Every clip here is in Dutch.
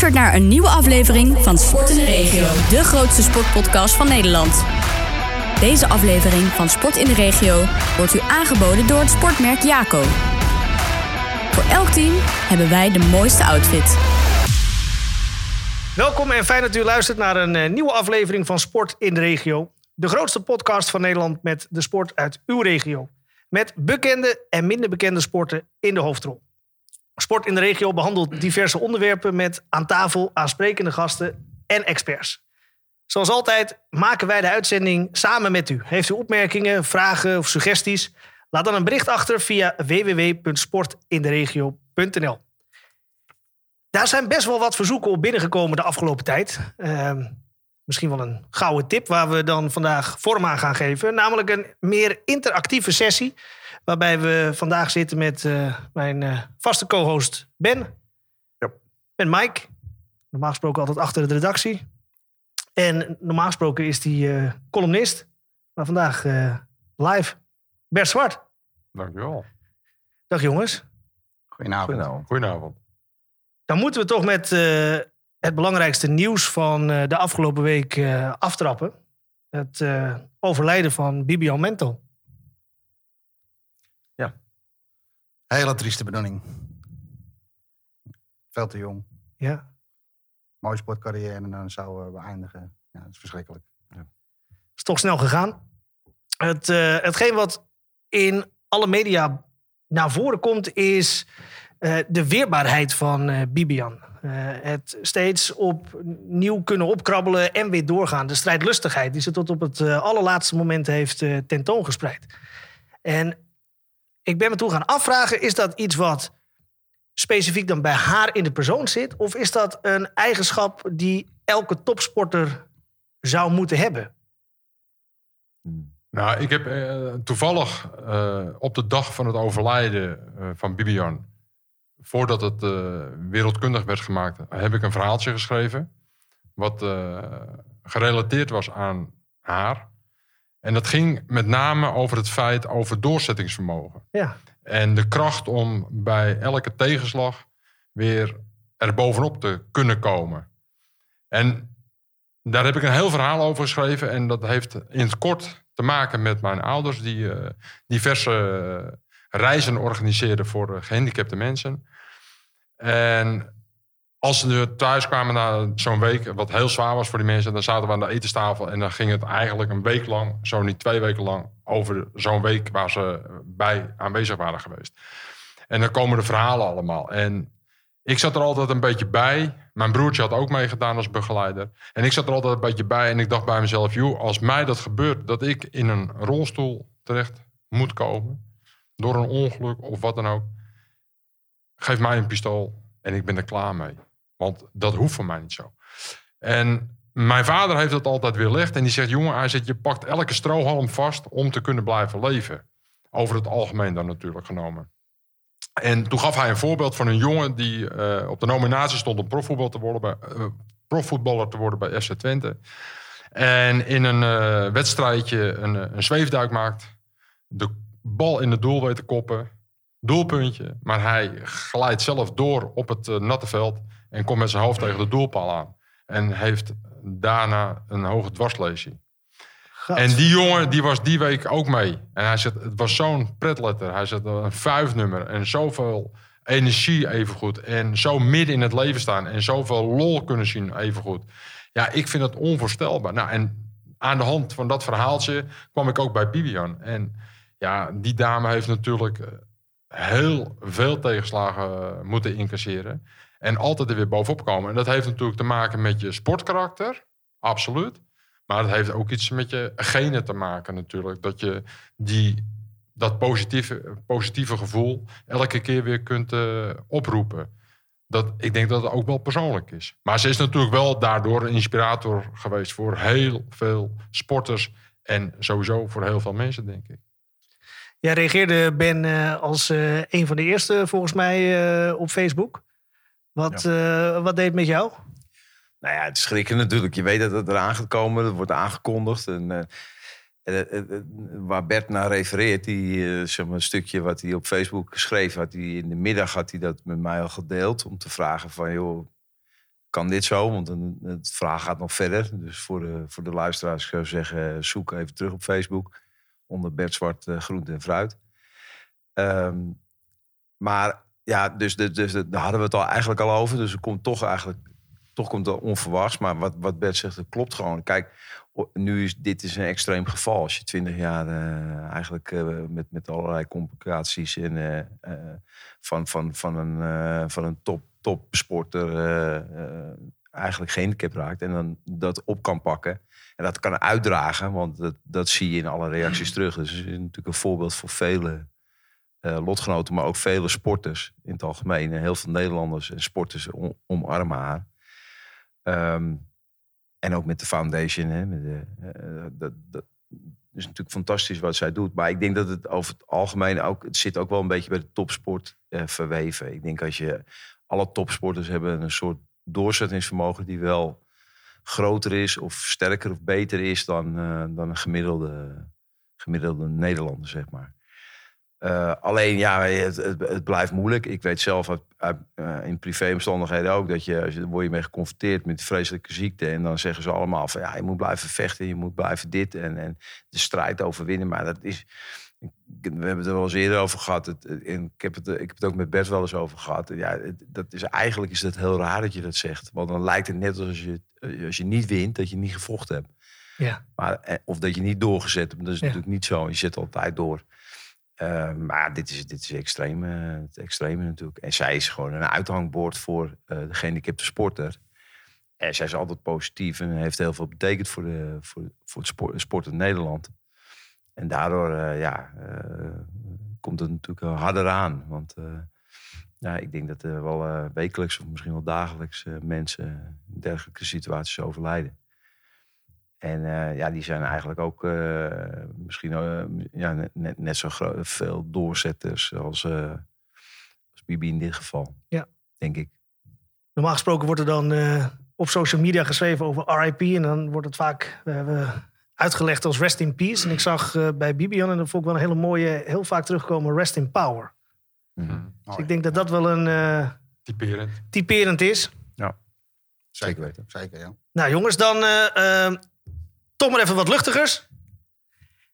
luistert naar een nieuwe aflevering van Sport in de Regio, de grootste sportpodcast van Nederland. Deze aflevering van Sport in de Regio wordt u aangeboden door het sportmerk Jaco. Voor elk team hebben wij de mooiste outfit. Welkom en fijn dat u luistert naar een eh, nieuwe aflevering van Sport in de Regio. De grootste podcast van Nederland met de sport uit uw regio. Met bekende en minder bekende sporten in de hoofdrol. Sport in de Regio behandelt diverse onderwerpen met aan tafel aansprekende gasten en experts. Zoals altijd maken wij de uitzending samen met u. Heeft u opmerkingen, vragen of suggesties? Laat dan een bericht achter via www.sportinderegio.nl. Daar zijn best wel wat verzoeken op binnengekomen de afgelopen tijd. Ehm, misschien wel een gouden tip waar we dan vandaag vorm aan gaan geven. Namelijk een meer interactieve sessie. Waarbij we vandaag zitten met eh, mijn eh, vaste co-host Ben. Ja. En Mike. Normaal gesproken altijd achter de redactie. En normaal gesproken is die eh, columnist. Maar vandaag eh, live. Bert Zwart. Dankjewel. Dag jongens. Goedenavond. Goedenavond. Goedenavond. Dan moeten we toch met eh, het belangrijkste nieuws van eh, de afgelopen week eh, aftrappen. Het eh, overlijden van Bibian Mentel. Hele trieste bedoeling. Veel te jong. Ja. Mooie sportcarrière en dan zouden we eindigen. Ja, dat is verschrikkelijk. is toch snel gegaan. Het, eh, hetgeen wat in alle media naar voren komt, is eh, de weerbaarheid van eh, Bibian. Eh, het steeds opnieuw kunnen opkrabbelen en weer doorgaan. De strijdlustigheid die ze tot op het allerlaatste moment heeft eh, tentoongespreid. En ik ben me toen gaan afvragen, is dat iets wat specifiek dan bij haar in de persoon zit? Of is dat een eigenschap die elke topsporter zou moeten hebben? Nou, ik heb eh, toevallig eh, op de dag van het overlijden eh, van Bibian, voordat het wereldkundig werd gemaakt, heb ik een verhaaltje geschreven. Wat gerelateerd was aan haar. En dat ging met name over het feit over doorzettingsvermogen. Ja. En de kracht om bij elke tegenslag weer er bovenop te kunnen komen. En daar heb ik een heel verhaal over geschreven. En dat heeft in het kort te maken met mijn ouders, die eh, diverse reizen organiseerden voor eh, gehandicapte mensen. En als ze thuis kwamen na zo'n week, wat heel zwaar was voor die mensen, dan zaten we aan de etenstafel en dan ging het eigenlijk een week lang, zo niet twee weken lang, over zo'n week waar ze bij aanwezig waren geweest. En dan komen de verhalen allemaal. En ik zat er altijd een beetje bij. Mijn broertje had ook meegedaan als begeleider. En ik zat er altijd een beetje bij en ik dacht bij mezelf, joh, als mij dat gebeurt, dat ik in een rolstoel terecht moet komen, door een ongeluk of wat dan ook, geef mij een pistool en ik ben er klaar mee. Want dat hoeft voor mij niet zo. En mijn vader heeft dat altijd weerlegd. En die zegt, jongen, hij zegt, je pakt elke strohalm vast om te kunnen blijven leven. Over het algemeen dan natuurlijk genomen. En toen gaf hij een voorbeeld van een jongen die eh, op de nominatie stond om profvoetballer te worden bij, eh, profvoetballer te worden bij FC Twente. En in een eh, wedstrijdje een, een zweefduik maakt. De bal in het doel weet te koppen. Doelpuntje. Maar hij glijdt zelf door op het eh, natte veld. En komt met zijn hoofd tegen de doelpaal aan. En heeft daarna een hoge dwarslesie. En die jongen die was die week ook mee. En hij zegt, het was zo'n pretletter. Hij zegt, een vijfnummer. En zoveel energie evengoed. En zo midden in het leven staan. En zoveel lol kunnen zien evengoed. Ja, ik vind het onvoorstelbaar. Nou, en aan de hand van dat verhaaltje kwam ik ook bij Bibian. En ja, die dame heeft natuurlijk eh, heel veel tegenslagen moeten incasseren. En altijd er weer bovenop komen. En dat heeft natuurlijk te maken met je sportkarakter. Absoluut. Maar het heeft ook iets met je genen te maken natuurlijk. Dat je die, dat positieve, positieve gevoel elke keer weer kunt eh, oproepen. Dat, ik denk dat het ook wel persoonlijk is. Maar ze is natuurlijk wel daardoor een inspirator geweest voor heel veel sporters. En sowieso voor heel veel mensen, denk ik. Jij reageerde, Ben, eh, als eh, een van de eerste volgens mij eh, op Facebook. Wat, wat deed het met jou? Nou ja, het is schrikken natuurlijk. Je weet dat het eraan gaat komen. Dat wordt aangekondigd. En, waar Bert naar refereert, die, zeg maar, een stukje wat hij op Facebook schreef, had hij in de middag had hij dat met mij al gedeeld. Om te vragen van, joh, kan dit zo? Want een, het vraag gaat nog verder. Dus voor de, voor de luisteraars zou ik zeggen, zoek even terug op Facebook. Onder Bert Zwart eh, Groente en Fruit. Ehm, maar ja, dus, dus, dus daar hadden we het al eigenlijk al over. Dus het komt toch eigenlijk toch komt het onverwachts. Maar wat, wat Bert zegt, dat klopt gewoon. Kijk, nu is dit is een extreem geval. Als je twintig jaar eh, eigenlijk eh, met, met allerlei complicaties en, van, van, van een, van een top, topsporter eh, eigenlijk gehandicap raakt. En dan dat op kan pakken. En dat kan uitdragen, want dat, dat zie je in alle reacties terug. Dus het is natuurlijk een voorbeeld voor vele eh, lotgenoten, maar ook vele sporters in het algemeen. En heel veel Nederlanders en sporters om, omarmen haar. Ehm, en ook met de foundation. Hè, met de, eh, dat, dat is natuurlijk fantastisch wat zij doet. Maar ik denk dat het over het algemeen ook... Het zit ook wel een beetje bij de topsport eh, verweven. Ik denk als je... Alle topsporters hebben een soort doorzettingsvermogen... die wel groter is of sterker of beter is... dan, eh, dan een gemiddelde, gemiddelde Nederlander, zeg maar. Eh, alleen, ja, het, het, blijft moeilijk. Ik weet zelf uit, uit, eh, in privéomstandigheden ook dat je, daar word je mee geconfronteerd met vreselijke ziekte. En dan zeggen ze allemaal van ja, je moet blijven vechten, je moet blijven dit en, en de strijd overwinnen. Maar dat is. We hebben het er wel eens eerder over gehad. Het, en ik, heb het, ik heb het ook met Bert wel eens over gehad. Ja, het- dat is, eigenlijk is het heel raar dat je dat zegt. Want dan lijkt het net als je, als je niet wint, dat je niet gevochten hebt. Ja. Maar, eh, of dat je niet doorgezet hebt. Dat is Ja. natuurlijk niet zo. Je zet altijd door. Eh, maar dit is, dit is extreem, eh, het extreme natuurlijk. En zij is gewoon een uithangbord voor eh de gehandicapte sporter. En zij is altijd positief en heeft heel veel betekend voor, de, voor, voor het sport, sport in Nederland. En daardoor eh, ja, eh, komt het natuurlijk harder aan. Want eh, ja, ik denk dat er wel wekelijks of misschien wel dagelijks mensen in dergelijke situaties overlijden. En ja, die zijn eigenlijk ook misschien ja, net- net, zo gro- veel doorzetters als, als Bibi in dit geval. Ja. Denk ik. Normaal gesproken wordt er dan op social media geschreven over RIP. En dan wordt het vaak eh, uitgelegd als rest in peace. En ik zag eh, bij Bibian, en dat vond ik wel een hele mooie, heel vaak terugkomen, rest in power. Dus ik denk dat dat wel een eh, Typerend. typerend is. Zeker weten. Zeker, ja. Nou jongens, dan eh, eh, toch maar even wat luchtigers.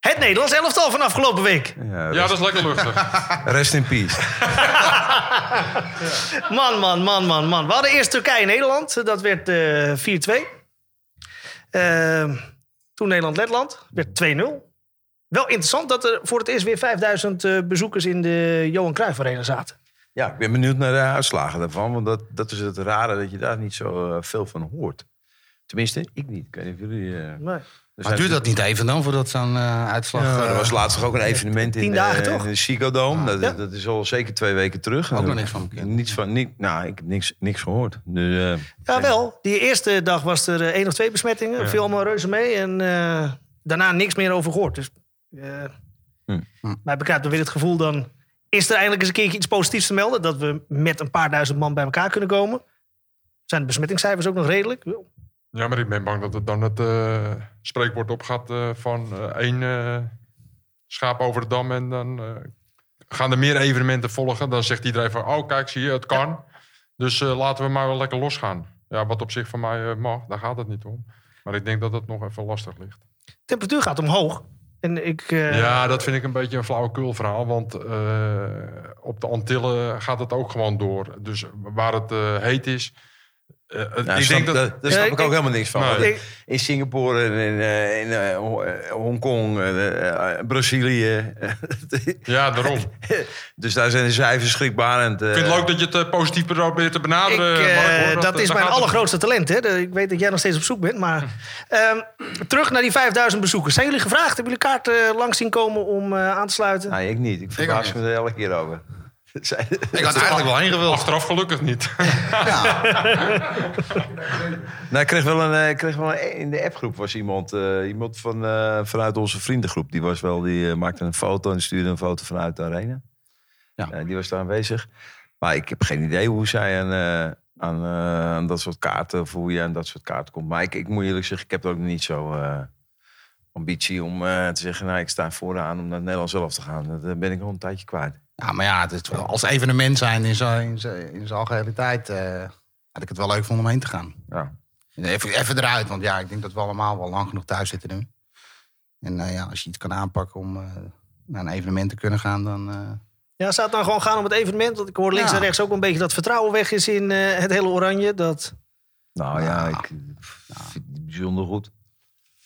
Het Nederlands elftal van afgelopen week. Ja, Ja, dat is lekker luchtig. rest in peace. Man, man, man, man, man. We hadden eerst Turkije-Nederland. Dat werd eh 4-2. Eh, toen Nederland-Letland. werd 2-0. Wel interessant dat er voor het eerst weer 5000 eh, bezoekers in de Johan Cruijff Arena zaten. Ja, ik ben benieuwd naar de uitslagen daarvan. Want dat, dat is het rare dat je daar niet zo eh, veel van hoort. Tenminste, ik niet. Ik weet niet of jullie... eh, Nee. Er Maar duurt dat niet even dan voordat zo'n eh, uitslag... Ja, eh, er was laatst toch ook een evenement in, Tien dagen, toch? in de Ziggo Dome. Dat, Ja. dat is al zeker twee weken terug. Ook nog niks van bekend. Niets van, niet, nou, ik heb niks, niks gehoord. Dus, eh, Ja, wel. Die eerste dag was er één of twee besmettingen. Ja. Viel allemaal reuze mee. En eh, daarna niks meer over gehoord. Dus eh Hm. maar ik begrijp dan weer het gevoel dan... Is er eindelijk eens een keertje iets positiefs te melden? Dat we met een paar duizend man bij elkaar kunnen komen? Zijn de besmettingscijfers ook nog redelijk? Ja, maar ik ben bang dat het dan het eh, spreekwoord opgaat eh, van eh, één schaap over de dam. En dan gaan er meer evenementen volgen. Dan zegt iedereen van, oh kijk, zie je, het kan. Dus laten we maar wel lekker losgaan. Ja, wat op zich van mij mag, daar gaat het niet om. Maar ik denk dat het nog even lastig ligt. De temperatuur gaat omhoog. En ik... Ja, dat vind ik een beetje een flauwekul verhaal. Want op de Antillen gaat het ook gewoon door. Dus waar het heet is... eh, nou, ik snap, denk dat... daar, daar snap Ja, ik ik- ook helemaal niks van. Ik- In Singapore en in, eh, in eh, Ho- eh, Hongkong, eh, eh, Brazilië. Ja, daarom. dus daar zijn de cijfers schrikbarend. Ik vind het leuk dat je het eh, positief probeert te Ik, benaderen. eh, Mark, hoor. dat, is mijn het- allergrootste talent. Hè? Ik weet dat jij nog steeds op zoek bent. Maar ehm, terug naar die 5000 bezoekers. Zijn jullie gevraagd? Hebben jullie kaarten langs zien komen om eh, aan te sluiten? Nee, ik niet. Ik verbaas me er elke keer over. Zij- Ik had eigenlijk wel heen gewild. Achteraf gelukkig niet. Ja. Nou, ik kreeg wel een, eh, ik kreeg wel een, in de appgroep was iemand, eh, iemand van, eh, vanuit onze vriendengroep. Die was wel, die eh, maakte een foto en stuurde een foto vanuit de arena. Ja. Die was daar aanwezig. Maar ik heb geen idee hoe zij aan, eh, aan, eh, aan dat soort kaarten, of hoe je aan dat soort kaarten komt. Maar ik, ik moet eerlijk zeggen, ik heb ook niet zo eh, ambitie om eh, te zeggen, nou, ik sta vooraan om naar het Nederlands zelf te gaan. Dat ben ik al een tijdje kwijt. Ja, maar ja, het is wel als evenement zijn in zijn in zijn- in zijn algehele tijd. eh, had ik het wel leuk vond om heen te gaan. Ja. Even, even eruit, want ja, ik denk dat we allemaal wel lang genoeg thuis zitten nu. En eh, ja, als je iets kan aanpakken om eh, naar een evenement te kunnen gaan, dan... eh, Ja, zou het dan gewoon gaan om het evenement? Want ik hoor links Ja. en rechts ook een beetje dat vertrouwen weg is in eh, het hele oranje. Dat... Nou ja, Nou, ik vind het bijzonder goed.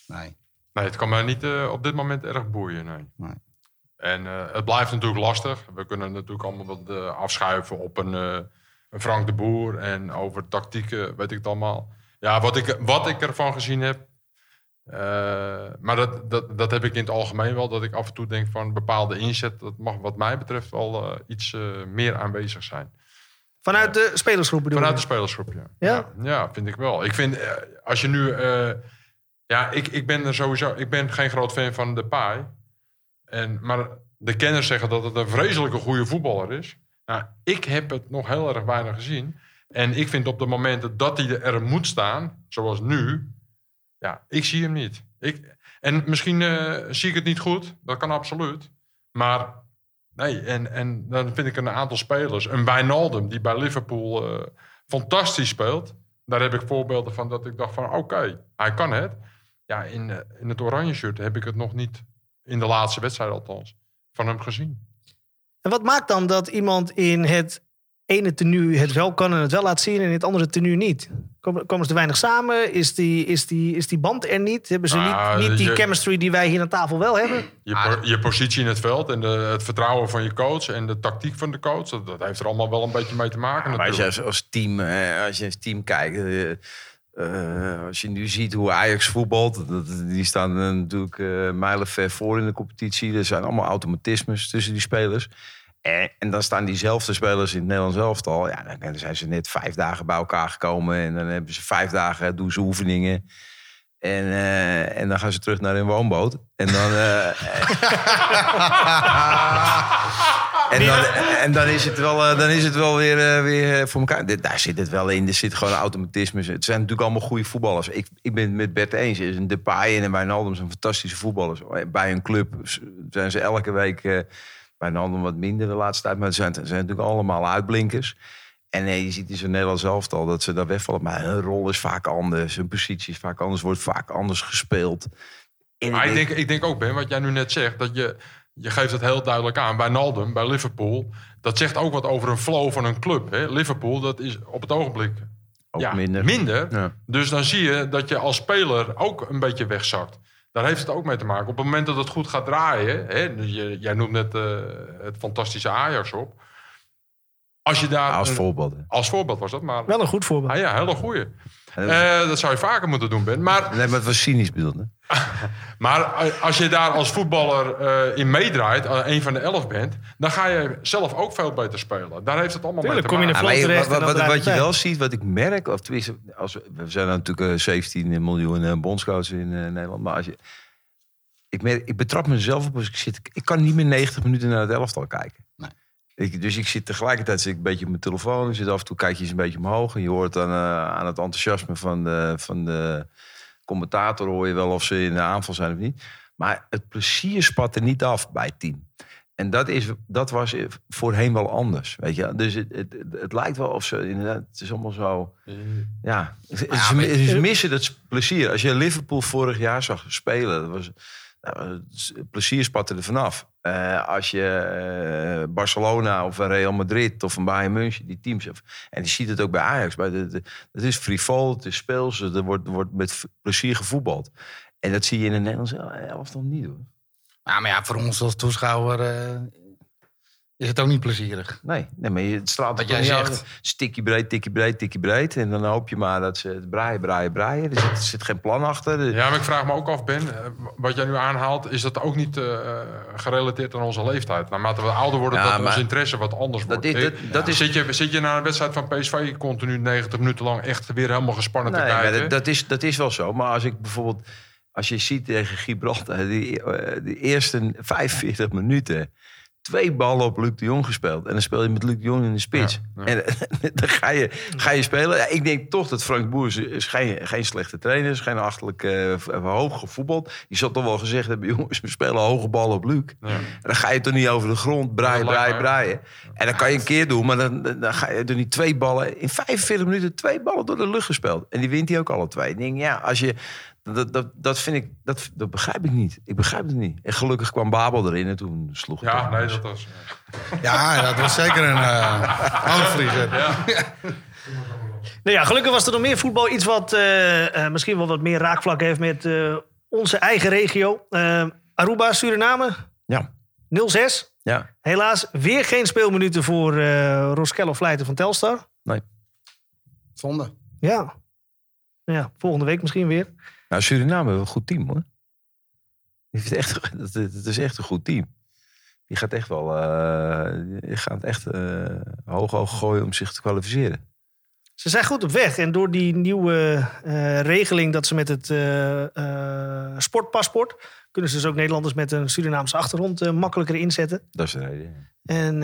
nee. Nee, het kan mij niet eh, op dit moment erg boeien, nee. Nee. En eh, het blijft natuurlijk lastig. We kunnen natuurlijk allemaal wat eh, afschuiven op een, eh, een Frank de Boer en over tactieken, weet ik het allemaal. Ja, wat ik, wat ik ervan gezien heb. maar dat, dat, dat heb ik in het algemeen wel. Dat ik af en toe denk van bepaalde inzet. Dat mag wat mij betreft wel iets meer aanwezig zijn. Vanuit de spelersgroep bedoel Vanuit de spelersgroep, ja. Ja? Ja, vind ik wel. Ik vind, als je nu... ja, ik, ik ben er sowieso... Ik ben geen groot fan van de paai. En, maar de kenners zeggen dat het een vreselijke goede voetballer is. Nou, ik heb het nog heel erg weinig gezien. En ik vind op de momenten dat hij er moet staan, zoals nu... Ja, ik zie hem niet. Ik, en misschien eh, zie ik het niet goed. Dat kan absoluut. Maar nee, en, en dan vind ik een aantal spelers. Een Wijnaldum, die bij Liverpool eh, fantastisch speelt. Daar heb ik voorbeelden van dat ik dacht van oké, hij kan het. Ja, in, eh, in het oranje shirt heb ik het nog niet, in de laatste wedstrijd althans, van hem gezien. En wat maakt dan dat iemand in het ene tenue het wel kan en het wel laat zien... en in het andere tenue niet? Komen, komen ze te weinig samen? Is die, is, die, is die band er niet? Hebben ze Ah, niet, niet die je- chemistry die wij hier aan tafel wel hebben? Je, Ah. je positie in het veld en de, het vertrouwen van je coach en de tactiek van de coach, dat, dat heeft er allemaal wel een beetje mee te maken. Ja, maar als je als, team, eh, als je als team kijkt, eh, als je nu ziet hoe Ajax voetbalt, dat, die staan eh, natuurlijk eh mijlenver voor in de competitie. Er zijn allemaal automatismes tussen die spelers. En, en dan staan diezelfde spelers in het Nederlands elftal. Ja, dan- dan zijn ze net vijf dagen bij elkaar gekomen. En dan hebben ze vijf dagen, doen ze oefeningen. En, en dan gaan ze terug naar hun woonboot. En dan... en, dan en dan is het wel, eh, dan is het wel weer, eh, weer eh, voor elkaar. Daar zit het wel in. Er zit gewoon automatisme. Het zijn natuurlijk allemaal goede voetballers. Ik, ik ben het met Bert eens. Er is Een Depay en een Wijnaldum zijn fantastische voetballers. Bij een club zijn ze elke week... Wijnaldum wat minder de laatste tijd. Maar het zijn, het zijn natuurlijk allemaal uitblinkers. En je ziet in zo'n Nederlands elftal dat ze daar wegvallen. Maar hun rol is vaak anders. Hun positie is vaak anders. Wordt vaak anders gespeeld. En Maar ik denk, ik denk ook, Ben, wat jij nu net zegt, dat je, je geeft het heel duidelijk aan. Bij Naldum, bij Liverpool, dat zegt ook wat over een flow van een club. Hè? Liverpool, dat is op het ogenblik Ook ja, minder. Ja. Dus dan zie je dat je als speler ook een beetje wegzakt. Daar heeft het ook mee te maken. Op het moment dat het goed gaat draaien, hè, dus je, jij noemt net eh, het fantastische Ajax op. Als je daar. Als een- voorbeeld. hè. als voorbeeld was dat, maar. Wel een goed voorbeeld. Ah ja, hele goeie. Eh, dat zou je vaker moeten doen, Ben. Maar Nee, maar het was cynisch bedoeld. Hè? Maar als je daar als voetballer eh, in meedraait, eh, een van de elf bent, dan ga je zelf ook veel beter spelen. Daar heeft het allemaal Tuurlijk, mee kom te je in maken. de Ja, flow je- wat, en wat, wat je wel ziet, wat ik merk, of tenminste, als we, we zijn natuurlijk eh, 17 miljoen eh, bondscoaches in Nederland, maar als je, ik, merk, ik betrap mezelf op als ik zit, ik kan niet meer 90 minuten naar het elftal kijken. Nee. Ik, dus ik zit tegelijkertijd zit ik een beetje op mijn telefoon, ik zit af en toe kijk je eens een beetje omhoog en je hoort dan eh, aan het enthousiasme van de, van de commentator hoor je wel of ze in de aanval zijn of niet. Maar het plezier spat er niet af bij het team. En dat, is, dat was voorheen wel anders. Weet je? Dus het, het, lijkt wel of ze inderdaad, het is allemaal zo. Ja, ze missen dat plezier. Als je Liverpool vorig jaar zag spelen, dat was, nou, plezier spatte er vanaf. Eh, als je eh, Barcelona of een Real Madrid of een Bayern München, die teams. En je ziet het ook bij Ajax. Bij de, de- het is frivol, het is speels, er wordt, wordt met plezier gevoetbald. En dat zie je in de Nederlandse elftal niet hoor. Ja, maar ja, voor ons als toeschouwer eh, is het ook niet plezierig. Nee, nee maar je- het straalt Wat jij niet zegt. uit. Stikkie breed, tikkie breed, tikkie breed. En dan hoop je maar dat ze het braaien, braaien, braaien. Er zit, er zit geen plan achter. Ja, maar ik vraag me ook af, Ben, eh, wat jij nu aanhaalt, is dat ook niet eh, gerelateerd aan onze leeftijd? Naarmate we ouder worden, Ja, dat maar- onze interesse wat anders wordt. is- Eh, dat- dat is- zit, je, zit je naar een wedstrijd van PSV continu 90 minuten lang echt weer helemaal gespannen Nee, te kijken? dat, dat, is, dat is wel zo. Maar als ik bijvoorbeeld... Als je ziet tegen Gibraltar, die, eh, die eerste 45 minuten... twee ballen op Luc de Jong gespeeld. En dan speel je met Luc de Jong in de spits. Ja, ja. En dan ga je, ga je spelen. Ja, ik denk toch dat Frank Boers is geen, geen slechte trainer is. Geen achterlijk v- hoog gevoetbald. Die zal toch wel gezegd hebben... jongens, we spelen hoge ballen op Luc. Ja. En dan ga je toch niet over de grond breien, mij- breien. En dan kan je een keer doen, maar dan, dan- dan ga je er niet twee ballen... In 45 minuten twee ballen door de lucht gespeeld. En die wint hij ook alle twee. Ik denk, ja, als je... Dat, dat, dat vind ik, dat, dat begrijp ik niet. Ik begrijp het niet. En gelukkig kwam Babel erin en toen sloeg het Ja, nee, dat was... Ja, dat was zeker een uh, aanvlieger. Nou ja, gelukkig was er nog meer voetbal. Iets wat eh, eh, misschien wel wat meer raakvlak heeft met eh, onze eigen regio. Aruba, Suriname, Ja, 0-6. ja. Helaas weer geen speelminuten voor eh Roskello Vleiten van Telstar. Zonde. Ja. Nou ja, volgende week misschien weer. Nou, Suriname heeft een goed team, hoor. Die heeft echt, het, het is echt een goed team. Die gaat echt wel... die gaat echt eh, hoog hoog gooien om zich te kwalificeren. Ze zijn goed op weg. En door die nieuwe eh, regeling dat ze met het sportpaspoort... kunnen ze dus ook Nederlanders met een Surinaamse achtergrond makkelijker inzetten. Dat is de reden. En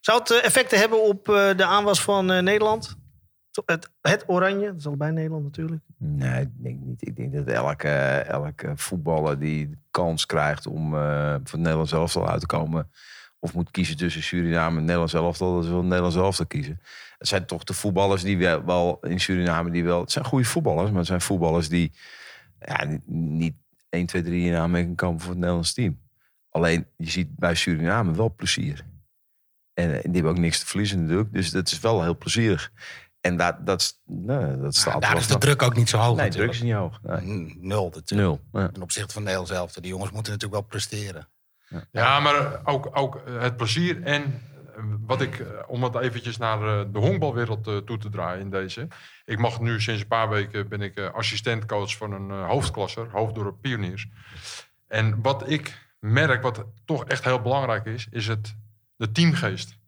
zou het effecten hebben op de aanwas van Nederland? Het, het oranje, dat is allebei Nederland natuurlijk. Nee, ik denk niet. Ik denk dat elke, elke voetballer die de kans krijgt om eh, voor het Nederlands elftal uit te komen... of moet kiezen tussen Suriname en Nederlands elftal... dat ze wel het Nederlands elftal kiezen. Het zijn toch de voetballers die wel, in Suriname... die wel, het zijn goede voetballers, maar het zijn voetballers die... Ja, niet- niet 1, 2, 3 in aanmerking komen voor het Nederlands team. Alleen, je ziet bij Suriname wel plezier. En, eh, die hebben ook niks te verliezen natuurlijk. Dus dat is wel heel plezierig. En dat, dat, is- nou, dat staat daar is de druk ook niet zo hoog. Nee, druk natuurlijk. is niet hoog. Nee. N- Nul natuurlijk. Nul. Ja. Ten opzichte van Nederland zelf. Die jongens moeten natuurlijk wel presteren. Ja, maar ook, ook eh, het plezier en eh, wat ik, eh, om het eventjes naar de honkbalwereld toe te draaien in deze. Ik mag nu sinds een paar weken ben ik assistentcoach van een hoofdklasser, Hoofddorp Pioniers. En wat ik merk, wat toch echt heel belangrijk is, is het, de teamgeest.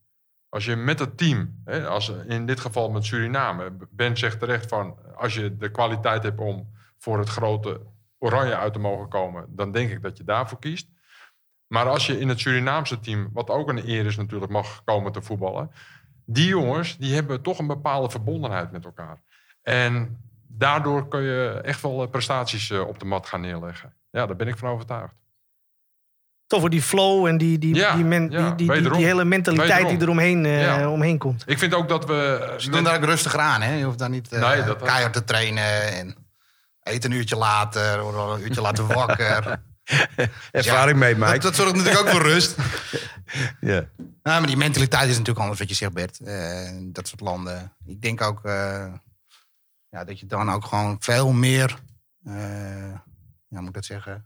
Als je met het team, hè, als in dit geval met Suriname, Ben zegt terecht van, als je de kwaliteit hebt om voor het grote oranje uit te mogen komen, dan denk ik dat je daarvoor kiest. Maar als je in het Surinaamse team, wat ook een eer is natuurlijk, mag komen te voetballen. Die jongens, die hebben toch een bepaalde verbondenheid met elkaar. En daardoor kun je echt wel eh, prestaties eh, op de mat gaan neerleggen. Ja, daar ben ik van overtuigd. Toch voor die flow en die, die, Ja, die, men- ja, die, hele mentaliteit Wederom. die eromheen eh, Ja. omheen komt. Ik vind ook dat we... Ze doen daar ook rustiger aan. Hè? Je hoeft daar niet eh, Nee, dat- keihard te trainen. En eten een uurtje later. Wel een uurtje later wakker. Ervaring mee, Mike. Dat, dat zorgt natuurlijk ook voor rust. Ja. Ja, maar die mentaliteit is natuurlijk anders wat je zegt, Bert. Eh, dat soort landen. Ik denk ook eh, ja, dat je dan ook gewoon veel meer, eh, ja, moet ik dat zeggen, ja,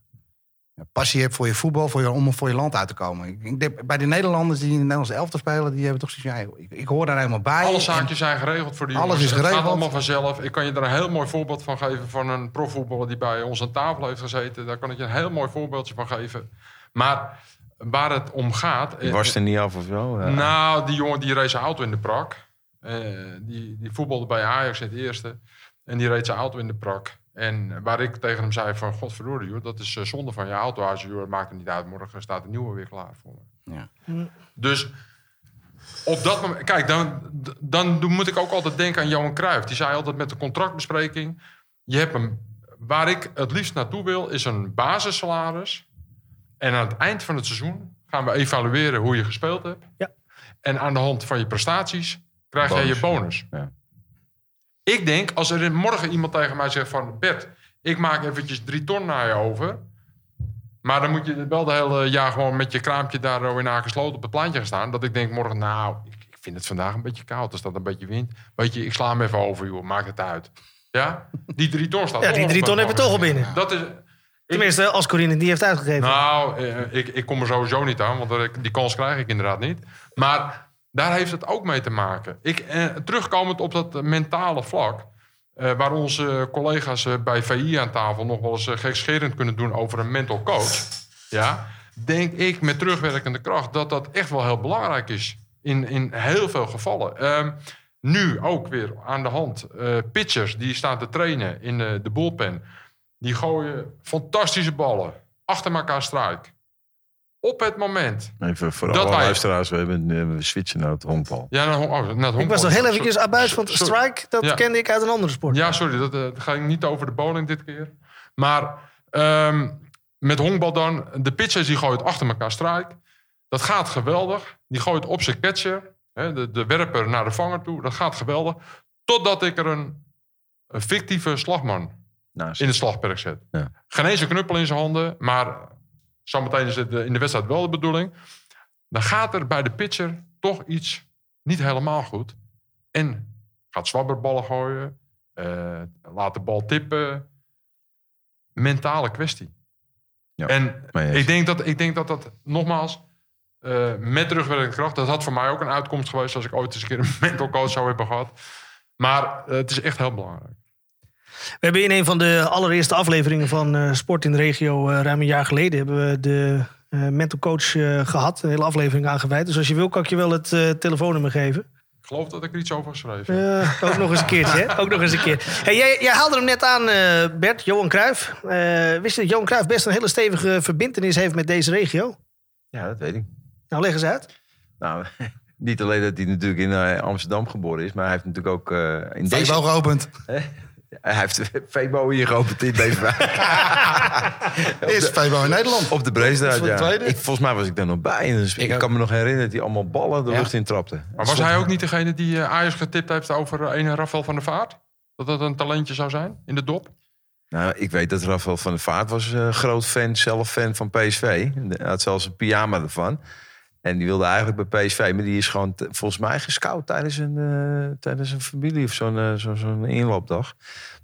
passie hebt voor je voetbal, voor je, om voor je land uit te komen. Ik, denk, bij de Nederlanders die in het Nederlands elftal spelen, die hebben toch zoiets van, ja, ik, ik hoor daar helemaal bij. Alle zaakjes zijn geregeld voor die Alles jongens. is Het gaat geregeld. allemaal vanzelf. Ik kan je daar een heel mooi voorbeeld van geven van een profvoetballer die bij ons aan tafel heeft gezeten. Daar kan ik je een heel mooi voorbeeldje van geven. Maar waar het om gaat... Die was er niet af of zo. Ja. Nou, die jongen die reed zijn auto in de prak. Eh, die, die voetbalde bij Ajax in het eerste. En die reed zijn auto in de prak. En waar ik tegen hem zei van... Godverdorie, joh, dat is eh, zonde van je auto. Joh, dat maakt er niet uit. Morgen staat een nieuwe weer klaar voor me. Ja. Dus op dat moment... Kijk, dan, dan moet ik ook altijd denken aan Johan Cruijff. Die zei altijd met de contractbespreking... Je hebt een, waar ik het liefst naartoe wil, is een basissalaris. En aan het eind van het seizoen gaan we evalueren hoe je gespeeld hebt. Ja. En aan de hand van je prestaties krijg jij je bonus. Ja. Ik denk, als er morgen iemand tegen mij zegt van... Bert, ik maak eventjes drie ton naar je over... Maar dan moet je wel de hele jaar gewoon met je kraampje daar in Akersloot op het plantje gaan staan. Dat ik denk morgen, nou, ik, ik vind het vandaag een beetje koud. Er staat een beetje wind. Weet je, ik sla hem even over, joh. Maakt het uit. Ja? Die drie ton staat Ja, die drie ton hebben we toch al binnen. Dat is... Tenminste, als Corine het niet heeft uitgegeven. Nou, eh, ik, ik kom er sowieso niet aan, want die kans krijg ik inderdaad niet. Maar daar heeft het ook mee te maken. Ik, eh, terugkomend op dat mentale vlak, eh, waar onze collega's eh, bij VI aan tafel nog wel eens eh, gekscherend kunnen doen over een mental coach. Ja, denk ik met terugwerkende kracht dat dat echt wel heel belangrijk is. In, in heel veel gevallen. Ehm, nu ook weer aan de hand. eh, pitchers die staan te trainen in de, de bullpen. Die gooien fantastische ballen. Achter elkaar strijk. Op het moment. Even voor Dat alle wij- luisteraars, we, hebben, we switchen naar het honkbal. Ja, naar, Hong- oh, naar het Ik was honkbal. nog heel eventjes abuis van Sorry. strike. Dat Ja. kende ik uit een andere sport. Ja, sorry, dat, dat ga ik niet over de bowling dit keer. Maar ehm, met honkbal dan, de pitchers die gooit achter elkaar strijk. Dat gaat geweldig. Die gooit op zijn catcher, hè, de, de werper naar de vanger toe. Dat gaat geweldig. Totdat ik er een, een fictieve slagman Naast. in het slagperk zet. Ja. Geen eens een knuppel in zijn handen, maar zometeen is het eh, in de wedstrijd wel de bedoeling. Dan gaat er bij de pitcher toch iets niet helemaal goed. En gaat zwabberballen gooien, eh, laat de bal tippen. Mentale kwestie. Ja, en ik denk, dat, ik denk dat dat nogmaals, eh, met terugwerkende kracht, dat had voor mij ook een uitkomst geweest als ik ooit eens een keer een mental coach zou hebben gehad. Maar het is echt heel belangrijk. We hebben in een van de allereerste afleveringen van eh, Sport in de Regio, eh, ruim een jaar geleden, hebben we de eh, mental coach eh, gehad. Een hele aflevering aangeweid. Dus als je wil, kan ik je wel het eh, telefoonnummer geven. Ik geloof dat ik er iets over geschreven heb. Ook nog eens een keertje, hè? Ook nog eens een keer. Hey, jij, jij haalde hem net aan, eh, Bert, Johan Cruijff. Eh, wist je dat Johan Cruijff best een hele stevige verbindenis heeft met deze regio? Ja, dat weet ik. Nou, leg eens uit. Nou, niet alleen dat hij natuurlijk in eh, Amsterdam geboren is, maar hij heeft natuurlijk ook eh, in deze... Geopend. Hij heeft Febo hier geopend in Beverwijk. Is Febo in Nederland. Op de de ja. Ik, volgens mij was ik daar nog bij. Dus ik, Ik ook. kan me nog herinneren dat hij allemaal ballen de Ja. lucht in trapte. Maar was hij ook niet degene die eh, Ajax getipt heeft over eh, ene Rafael van der Vaart? Dat dat een talentje zou zijn in de dop? Nou, ik weet dat Rafael van der Vaart was een groot fan, zelf fan van PSV. Hij had zelfs een pyjama ervan. En die wilde eigenlijk bij PSV, maar die is gewoon volgens mij gescout tijdens een, eh, tijdens een familie of zo'n eh, zo, zo'n inloopdag.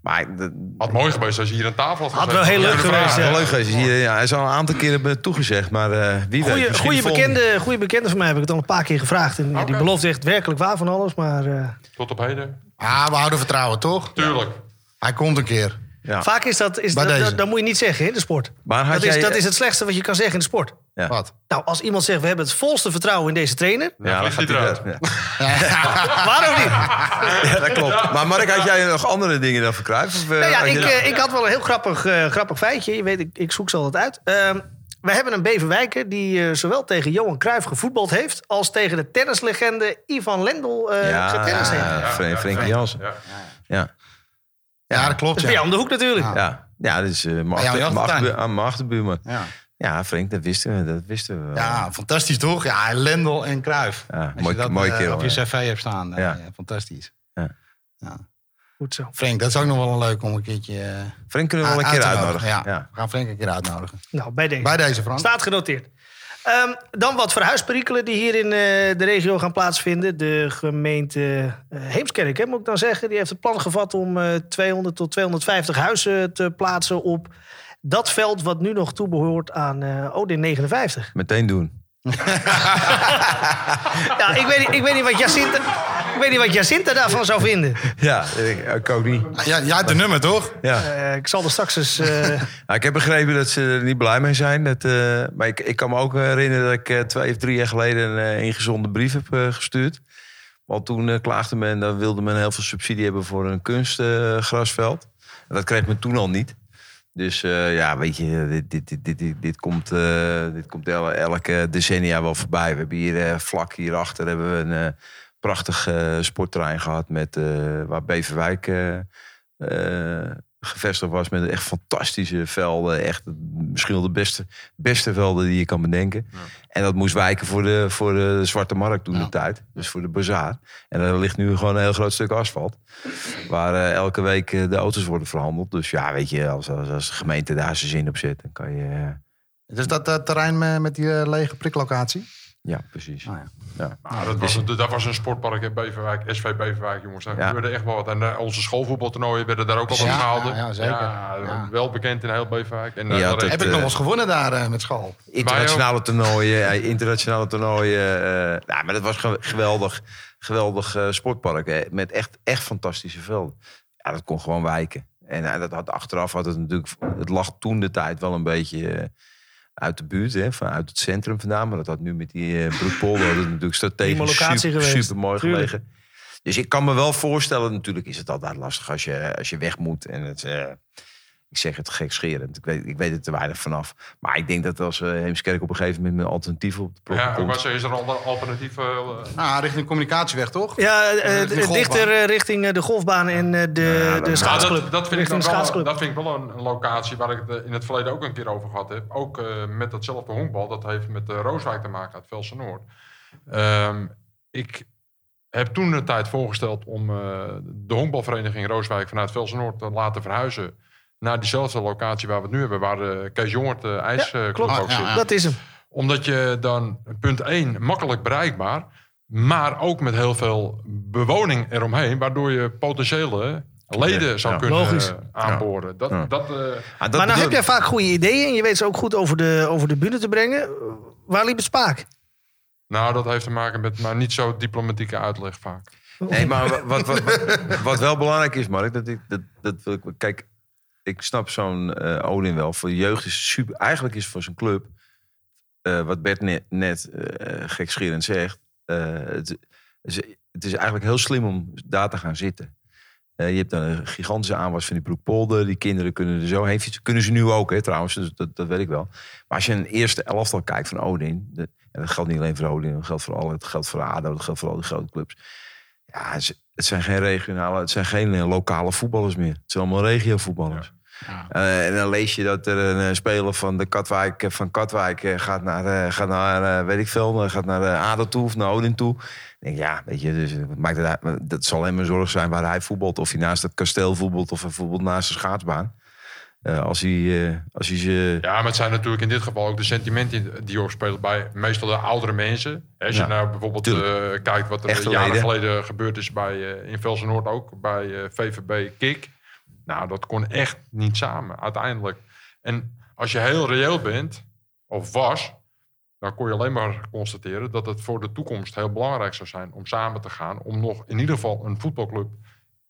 Maar dat Had mooi geweest als je hier aan tafel had Had gezeten. wel heel leuk geweest, ja. wel leuk geweest. Hier, ja, hij is al een aantal keren toegezegd, maar eh, wie weet. Goeie, misschien goeie, de volgende. bekende, goeie bekende van mij heb ik het al een paar keer gevraagd. En die belooft echt werkelijk waar van alles. Maar eh, Tot op heden. Ah, we houden vertrouwen, toch? Tuurlijk. Hij komt een keer. Ja. vaak is dat, is dat, dat, dat moet je niet zeggen in de sport. Maar Dat is, jij, dat is het slechtste wat je kan zeggen in de sport. Ja. Wat? Nou, als iemand zegt, we hebben het volste vertrouwen in deze trainer. Ja, dan gaat hij eruit. Ja. Waarom niet? Ja, dat klopt. Maar Mark, had jij nog andere dingen dan verkruipen? Of, eh, Nou ja, je- ik, eh, ik had wel een heel grappig, eh, grappig feitje. Je weet, ik, ik zoek ze altijd uit. Ehm we hebben een Beverwijker die zowel tegen Johan Cruijff gevoetbald heeft... als tegen de tennislegende Ivan Lendl eh ja, getennist heeft. ja, Fren- Frenkie Jansen. Ja. Ja. Ja, dat klopt, Dat is ja. om de hoek natuurlijk. Ja. Ja, ja dat is eh, mijn achterbuurman. Ja. Ja, Frank, dat wisten we. Dat wisten we ja, fantastisch toch? Ja, Lendl en Kruif. Ja, Als mooi- je dat mooie eh, kerel, op je ja. cv hebt staan. eh, Ja. ja, fantastisch. Goed zo. Frank, dat is ook nog wel een leuk om een keertje... Frank kunnen we wel een keer uitnodigen. Ja. Ja. we gaan Frank een keer uitnodigen. Nou, bij deze. Bij deze, Frank. Staat genoteerd. Ehm, dan wat verhuisperikelen die hier in eh, de regio gaan plaatsvinden. De gemeente eh, Heemskerk, hè, moet ik dan zeggen. Die heeft het plan gevat om eh, 200 tot 250 huizen te plaatsen op dat veld wat nu nog toebehoort aan Odin 59. Meteen doen. Ja, ik weet, niet- ik weet niet wat Jacinta, weet niet wat Jacinta daarvan zou vinden. Ja, ik, ik ook niet. Ja, jij hebt de nummer, toch? Ja. Eh, ik zal er straks eens... eh, Nou, ik heb begrepen dat ze er niet blij mee zijn. Dat, eh, maar ik, ik kan me ook herinneren dat ik eh, twee of drie jaar geleden een eh, ingezonde brief heb eh, gestuurd. Want toen eh, klaagde men, dan wilde men heel veel subsidie hebben voor een kunstgrasveld. en dat kreeg men toen al niet. Dus eh, ja, weet je, dit, dit, dit, dit, dit, dit komt, eh, dit komt el- elke decennia wel voorbij. We hebben hier eh, vlak hierachter hebben we een eh, prachtig eh, sportterrein gehad met, eh, waar Beverwijk eh, gevestigd was met echt fantastische velden. Echt misschien wel de beste, beste velden die je kan bedenken. En dat moest wijken voor de, voor de Zwarte Markt toen Ja. de tijd. Dus voor de bazaar. En er ligt nu gewoon een heel groot stuk asfalt. Waar elke week de auto's worden verhandeld. Dus ja, weet je, als, als, als de gemeente daar zijn zin op zet, dan kan je... Dus dat terrein met, met die lege priklocatie? Ja, precies. Oh, ja. Ja. Nou, dat, was, een- dat was een sportpark in Beverwijk, SV Beverwijk, jongens. Daar Ja. gebeurde echt wel wat. En eh, onze schoolvoetbaltoernooien werden daar ook al Ja, gehouden. ja, ja, zeker. Ja, Ja. Wel bekend in heel Beverwijk. En, eh, Ja, daar- dat- Heb ik nog wel eens gewonnen daar eh, met school? Internationale toernooien, internationale toernooien. eh, ja, maar dat was ge- geweldig, geweldig eh, sportpark. Hè, met echt, echt fantastische velden. Ja, dat kon gewoon wijken. En dat had, achteraf had het natuurlijk... Het lag toen de tijd wel een beetje uit de buurt. Hè, van, uit het centrum vandaan. Maar dat had nu met die uh, Broekpolder... had het natuurlijk strategisch super, super mooi gelegen. Dus ik kan me wel voorstellen... Natuurlijk is het altijd lastig als je, als je weg moet. En het, eh, Ik zeg het gekscherend. Ik weet, ik weet er te weinig vanaf. Maar ik denk dat als uh, Heemskerk op een gegeven moment met een alternatief op de blok Ja, komt... maar ze- is er al een alternatief? eh, Ah, richting communicatieweg, toch? Ja, Richting golfbaan. dichter richting de golfbaan en eh, de, Ja, de schaatsclub. Nou, dat, dat, vind ik richting wel, dat vind ik wel een, een locatie waar ik het in het verleden ook een keer over gehad heb. Ook eh, met datzelfde honkbal. Dat heeft met uh, Rooswijk te maken uit Velsen Noord. Ehm, ik heb toen de tijd voorgesteld om eh, de honkbalvereniging Rooswijk vanuit Velsen Noord te laten verhuizen naar diezelfde locatie waar we het nu hebben. Waar de Kees Jongert de ijsclub klopt. ook Ja, zit. ja. Dat is hem. Omdat je dan, punt 1, makkelijk bereikbaar. Maar ook met heel veel bewoning eromheen. Waardoor je potentiële leden zou Ja. kunnen Logisch. eh, aanboren. Dat, Ja. dat, eh, Ah, dat maar nou heb jij vaak goede ideeën en je weet ze ook goed over de, over de bühne te brengen. Waar liep het spaak? nou, dat heeft te maken met maar niet zo diplomatieke uitleg vaak. Nee, maar wa- wat, wat, wat, wat wel belangrijk is, Mark, dat ik, dat, dat wil ik, kijk, ik snap zo'n eh Odin wel. Voor de jeugd is super, eigenlijk is voor zo'n club, eh, wat Bert net, net eh, gekscherend zegt, het, is, het is eigenlijk heel slim om daar te gaan zitten. Je hebt dan een gigantische aanwas van die Broekpolder. Die kinderen kunnen er zo heen fietsen. Kunnen ze nu ook, hè, trouwens. Dus dat, dat weet ik wel. Maar als je een eerste elftal kijkt van Odin... En dat geldt niet alleen voor Odin. Dat geldt voor alle. Het geldt voor ADO. Dat geldt voor al die grote clubs. Ja, het zijn geen regionale... Het zijn geen eh, lokale voetballers meer. Het zijn allemaal regiovoetballers. Ja. Eh, en dan lees je dat er een eh, speler van, de Katwijk, van Katwijk gaat naar, gaat naar weet ik veel, gaat naar ADO toe of naar Odin toe. Denk, ja, weet je, dus, maakt het, dat zal hem een zorg zijn waar hij voetbalt. Of hij naast het kasteel voetbalt of hij voetbalt naast de schaatsbaan. Eh, als hij, eh, als hij ze... Ja, maar het zijn natuurlijk in dit geval ook de sentimenten die opspelen bij meestal de oudere mensen. Als je Ja, nou bijvoorbeeld eh, kijkt wat er jaren leden. geleden gebeurd is bij, in Velsen Noord ook, bij VVB Kik. Nou, dat kon echt niet samen, uiteindelijk. En als je heel reëel bent, of was, dan kon je alleen maar constateren dat het voor de toekomst heel belangrijk zou zijn om samen te gaan. Om nog in ieder geval een voetbalclub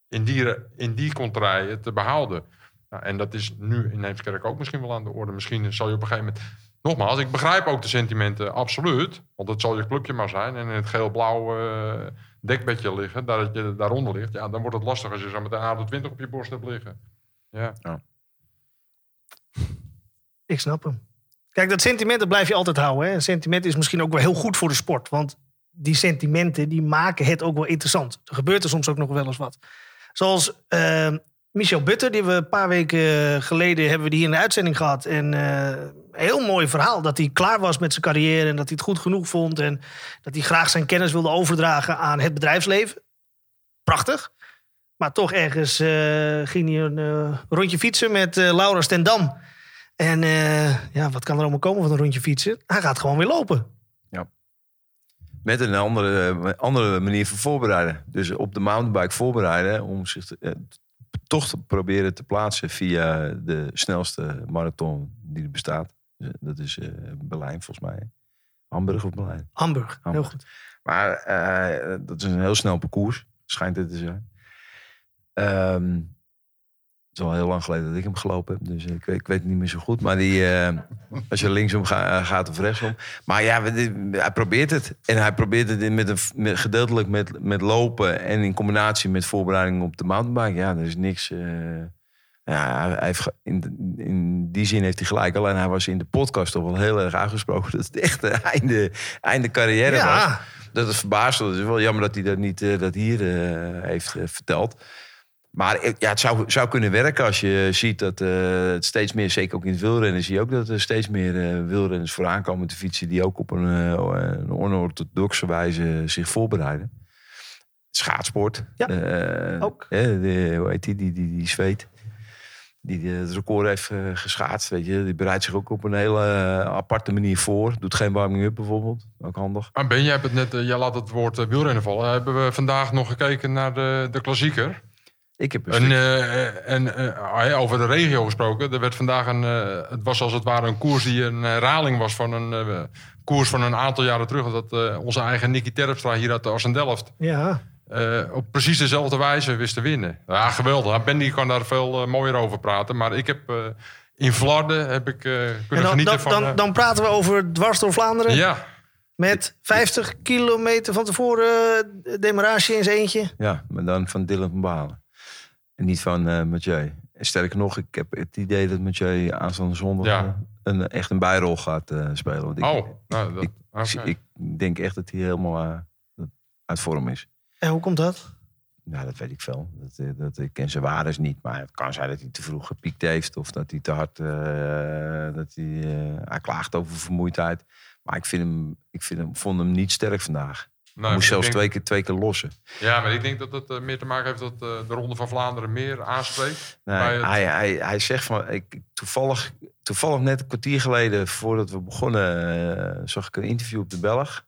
in die, in die contraien te behouden. Nou, en dat is nu in Neemskerk ook misschien wel aan de orde. Misschien zal je op een gegeven moment... Nogmaals, ik begrijp ook de sentimenten, absoluut. Want het zal je clubje maar zijn. En in het geel-blauw eh, dekbedje liggen, daar, dat je daaronder ligt. Ja, dan wordt het lastig als je zo met een ADO20 op je borst hebt liggen. Ja. Ik snap hem. Kijk, dat sentiment dat blijf je altijd houden. Hè. Een sentiment is misschien ook wel heel goed voor de sport. Want die sentimenten die maken het ook wel interessant. Er gebeurt er soms ook nog wel eens wat. Zoals eh, Michel Butter, die we een paar weken geleden hebben we die in de uitzending gehad. En eh, een heel mooi verhaal dat hij klaar was met zijn carrière en dat hij het goed genoeg vond. En dat hij graag zijn kennis wilde overdragen aan het bedrijfsleven. Prachtig. Maar toch ergens eh, ging hij een eh, rondje fietsen met eh, Laura Stendam. En eh, ja, wat kan er allemaal komen van een rondje fietsen? Hij gaat gewoon weer lopen. Met een andere, andere manier van voorbereiden. Dus op de mountainbike voorbereiden om zich te- eh, toch te proberen te plaatsen via de snelste marathon die er bestaat. Dus, eh, Dat is eh, Berlijn volgens mij. Hamburg of Berlijn. Hamburg, heel goed. Maar eh, dat is een heel snel parcours, schijnt het te zijn. Ehm, het is al heel lang geleden dat ik hem gelopen heb, dus ik weet, ik weet het niet meer zo goed. Maar die, eh, als je linksom ga- eh, gaat of rechtsom. Maar ja, hij probeert het. En hij probeert het in met een, met, gedeeltelijk met, met lopen en in combinatie met voorbereiding op de mountainbike. Ja, er is niks. eh, ja, hij heeft, in, in die zin heeft hij gelijk. Alleen hij was in de podcast toch wel heel erg uitgesproken dat het echt een einde, einde carrière was. Ja, Dat is verbaasd. Het is wel jammer dat hij dat niet dat hier heeft verteld. Maar ja, het zou, zou kunnen werken als je ziet dat eh, het steeds meer, zeker ook in het wielrennen, zie je ook dat er steeds meer eh, wielrenners vooraan komen te fietsen die ook op een, eh, een onorthodoxe wijze zich voorbereiden. Schaatsport. Ja, eh, ook. de, hoe heet die, die, die, die zweet. Die het record heeft geschaatst, weet je. Die bereidt zich ook op een hele aparte manier voor. Doet geen warming-up bijvoorbeeld. Ook handig. Maar Ben, jij, hebt het net, jij laat het woord wielrennen vallen. Hebben we vandaag nog gekeken naar de, de klassieker? Ik heb een En, eh, en eh, ja, over de regio gesproken. Er werd vandaag een. eh, het was als het ware een koers die een herhaling was van een eh, koers van een aantal jaren terug. Dat eh, onze eigen Nicky Terpstra hier uit de Assendelft. ja. eh op precies dezelfde wijze wist te winnen. Ja, geweldig. Ben die kan daar veel eh, mooier over praten. Maar ik heb eh, in Vlaarden heb ik eh, En kunnen dan, genieten dan, van. dan, eh, dan praten we over dwars door Vlaanderen. ja, Met 50 kilometer van tevoren eh, demarage in zijn eentje. Ja, maar dan van Dylan van Balen. En niet van eh Mathieu. sterker nog, ik heb het idee dat Mathieu aanstaande zondag Ja. eh, een, echt een bijrol gaat eh, spelen. Want ik, Oh, nou, dat, ik, oké. ik denk echt dat hij helemaal uit vorm is. En hoe komt dat? Nou, dat weet ik veel. Dat, dat, ik ken zijn waardes niet. Maar het kan zijn dat hij te vroeg gepiekt heeft. Of dat hij te hard... eh, dat hij, eh, hij klaagt over vermoeidheid. Maar ik, vind hem, ik vind hem, vond hem niet sterk vandaag. Nou, moest zelfs denk- twee keer, twee keer lossen. Ja, maar ik denk dat het eh, meer te maken heeft dat eh, de Ronde van Vlaanderen meer aanspreekt. Nee, het- hij, hij, hij zegt van... Ik, toevallig, toevallig net een kwartier geleden, voordat we begonnen... eh, zag ik een interview op de Belg.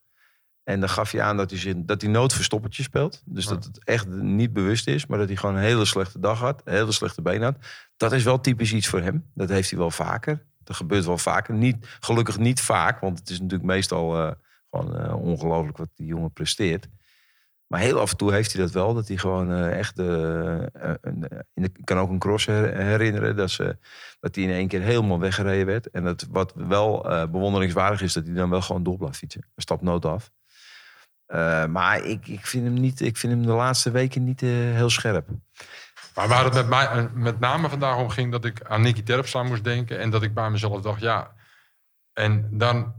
En dan gaf hij aan dat hij, zin- dat hij noodverstoppertje speelt. Dus Ja. dat het echt niet bewust is. Maar dat hij gewoon een hele slechte dag had. Een hele slechte been had. Dat is wel typisch iets voor hem. Dat heeft hij wel vaker. Dat gebeurt wel vaker. Niet, gelukkig niet vaak. Want het is natuurlijk meestal gewoon eh, ongelooflijk wat die jongen presteert. Maar heel af en toe heeft hij dat wel. Dat hij gewoon eh, echt... eh, een- de- ik kan ook een cross her- herinneren. Dat, ze, dat hij in één keer helemaal weggereden werd. En dat, wat wel bewonderingswaardig is... dat hij dan wel gewoon door blijft fietsen. Hij stapt nooit af. Maar ik, ik, vind hem niet, ik vind hem de laatste weken niet heel scherp. Maar waar het met, mij, met name vandaag om ging dat ik aan Nicky Terpstra moest denken. En dat ik bij mezelf dacht, ja. En dan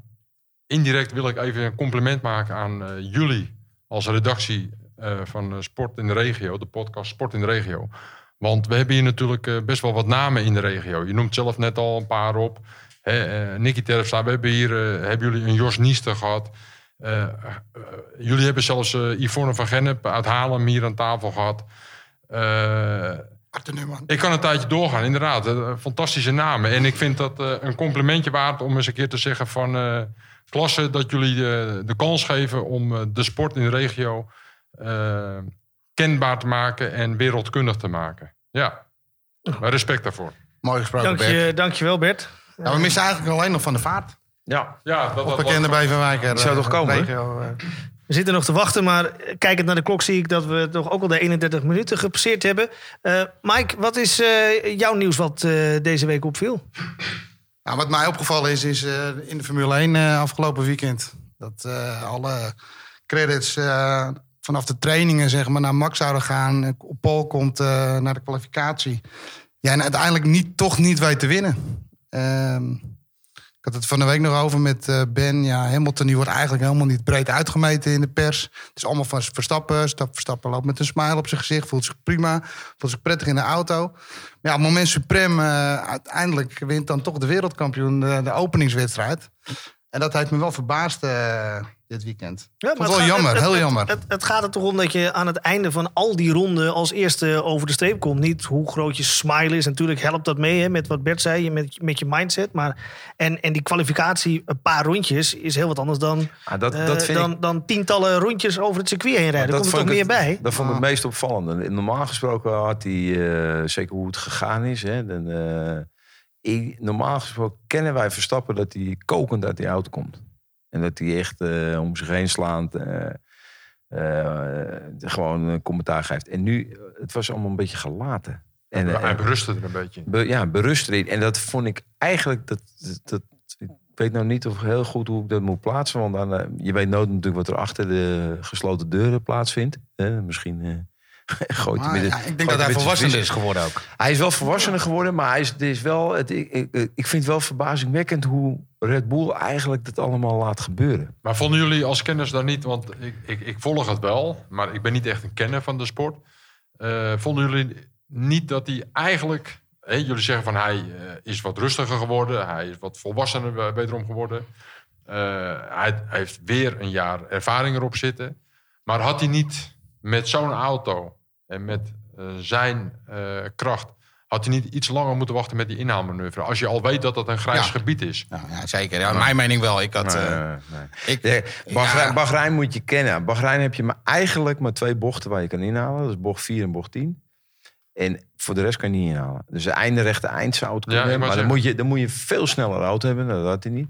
indirect wil ik even een compliment maken aan eh, jullie als redactie eh, van eh, Sport in de Regio. De podcast Sport in de Regio. Want we hebben hier natuurlijk best wel wat namen in de regio. Je noemt zelf net al een paar op. Hè, Nicky Terpstra, we hebben hier hebben jullie een Jos Niester gehad. Eh, eh, jullie hebben zelfs Yvonne van Gennep uit Haarlem hier aan tafel gehad. Eh, ik kan een tijdje doorgaan, inderdaad. Fantastische namen. En ik vind dat een complimentje waard om eens een keer te zeggen van... klasse dat jullie eh, de kans geven om eh, de sport in de regio... eh, kenbaar te maken en wereldkundig te maken. Ja, maar respect daarvoor. Mooi gesproken, Dank Bert. je, dankjewel Bert. Ja, we missen eigenlijk alleen nog van de vaart. Ja, Ja, dat, dat bekende Beverwijker. Die zou toch komen, regio. We zitten nog te wachten, maar kijkend naar de klok zie ik dat we toch ook al de 31 minuten gepasseerd hebben. Eh, Mike, wat is eh, jouw nieuws wat eh, deze week opviel? Nou, wat mij opgevallen is, is eh, in de Formule 1 eh, afgelopen weekend... dat eh, alle credits vanaf de trainingen zeg maar, naar Max zouden gaan. Op Paul komt naar de kwalificatie. Ja, en uiteindelijk niet, toch niet weet te winnen. Ehm, had het van de week nog over met eh, Ben. Ja, Hamilton die wordt eigenlijk helemaal niet breed uitgemeten in de pers. Het is allemaal van Verstappen. Stap Verstappen loopt met een smile op zijn gezicht. Voelt zich prima. Voelt zich prettig in de auto. Maar ja, op het moment suprem, eh, uiteindelijk wint dan toch de wereldkampioen de openingswedstrijd. En dat heeft me wel verbaasd eh, dit weekend. Ja, Vond maar wel gaat- jammer, het- heel het- jammer. Het, het gaat er toch om dat je aan het einde van al die ronden als eerste over de streep komt. Niet hoe groot je smile is. Natuurlijk helpt dat mee hè, met wat Bert zei, met, met je mindset. Maar, en, en die kwalificatie, een paar rondjes, is heel wat anders dan, Ah, dat, eh, dat dan, ik... dan tientallen rondjes over het circuit heen rijden. dat Daar komt er vond toch ik meer het- bij. Dat vond ik het meest opvallende. Normaal gesproken had hij, eh, zeker hoe het gegaan is... Hè, dan, eh, ik- normaal gesproken kennen wij Verstappen dat hij kokend uit die auto komt. En dat hij echt eh, om zich heen slaand... eh, eh, gewoon een commentaar geeft. En nu, het was allemaal een beetje gelaten. En, eh, Hij berustte er een beetje in. Be- ja, berust erin. En dat vond ik eigenlijk. Dat, dat, ik weet nou niet of heel goed hoe ik dat moet plaatsen. Want dan, je weet nooit natuurlijk wat er achter de gesloten deuren plaatsvindt. Misschien gooit hij Maar met ja, het- ik denk gooit dat hij met zijn volwassen vis- is geworden ook. Hij is wel volwassener geworden, maar hij is, is wel, het, ik, ik, ik vind het wel verbazingwekkend hoe Red Bull eigenlijk dat allemaal laat gebeuren. Maar vonden jullie als kenners daar niet, want ik, ik, ik volg het wel, maar ik ben niet echt een kenner van de sport. Eh, vonden jullie niet dat hij eigenlijk, hè, jullie zeggen van hij eh, is wat rustiger geworden, hij is wat volwassener wederom geworden. Eh, hij, hij heeft weer een jaar ervaring erop zitten. Maar had hij niet met zo'n auto en met eh, zijn eh, kracht, had hij niet iets langer moeten wachten met die inhaalmanoeuvre? Als je al weet dat dat een grijs Ja. gebied is. Ja, ja, zeker. Ja, mijn mening wel. Ik had... Nee, nee. ik, Bahrein, moet je kennen. Bahrein heb je maar eigenlijk maar twee bochten waar je kan inhalen. Dat is bocht 4 en bocht 10. En voor de rest kan je niet inhalen. Dus de einde rechte eind zou het kunnen Maar dan moet, je, dan moet je veel sneller auto hebben. Nou, Dat had hij niet.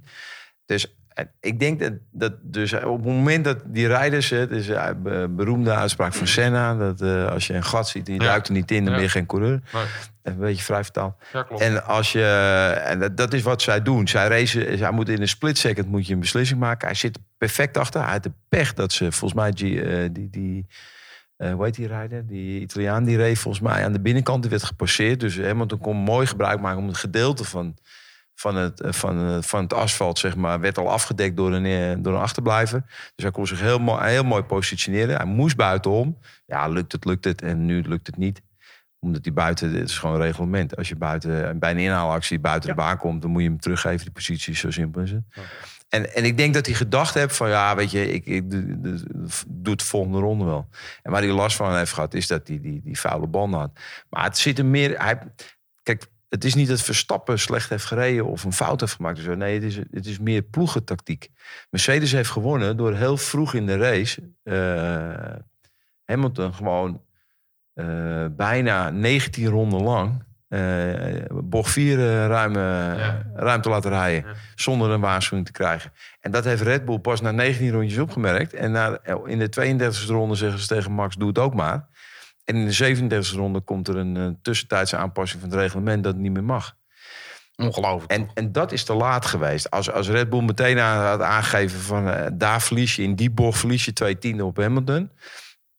Dus eh, ik denk dat, dat dus op het moment dat die rijders... Het is een be- beroemde uitspraak van Senna. Dat eh, als je een gat ziet en je Ja. duikt er niet in... dan ben je geen coureur. Nee. Een beetje vrij vertaald. Ja. En als je, en dat, dat is wat zij doen. Zij racen, zij moet in een split second moet je een beslissing maken. Hij zit er perfect achter. Hij had de pech dat ze volgens mij die, eh, die, die eh hoe heet die rijder? Die Italiaan die reed volgens mij aan de binnenkant. Die werd gepasseerd. Dus Hamilton kon mooi gebruik maken om het gedeelte van, van, het, eh, van, eh, van het asfalt, zeg maar, werd al afgedekt door een, eh, door een achterblijver. Dus hij kon zich heel mooi, heel mooi positioneren. Hij moest buitenom. Ja, lukt het, lukt het. En nu lukt het niet omdat die buiten, dit is gewoon een reglement. Als je buiten, bij een inhaalactie buiten de baan komt, dan moet je hem teruggeven, die positie. Zo simpel is het. En, en ik denk dat hij gedacht heeft van, ja, weet je, ik, ik doe, het de volgende ronde wel. En waar hij last van heeft gehad, is dat hij die, die vuile banden had. Maar het zit er meer, hij, kijk, het is niet dat Verstappen slecht heeft gereden of een fout heeft gemaakt. of zo. Nee, het is, het is meer ploegentactiek. Mercedes heeft gewonnen door heel vroeg in de race eh, Hamilton gewoon eh, bijna 19 ronden lang eh bocht 4 ruim, eh, Ja. ruim te laten rijden. Ja. Zonder een waarschuwing te krijgen. En dat heeft Red Bull pas na 19 rondjes opgemerkt. En na, in de 32e ronde zeggen ze tegen Max, doe het ook maar. En in de 37e ronde komt er een, eh, tussentijdse aanpassing van het reglement dat het niet meer mag. Ongelooflijk. En, en dat is te laat geweest. Als, als Red Bull meteen aan, had aangegeven van eh, daar verlies je, in die bocht verlies je twee tienden op Hamilton.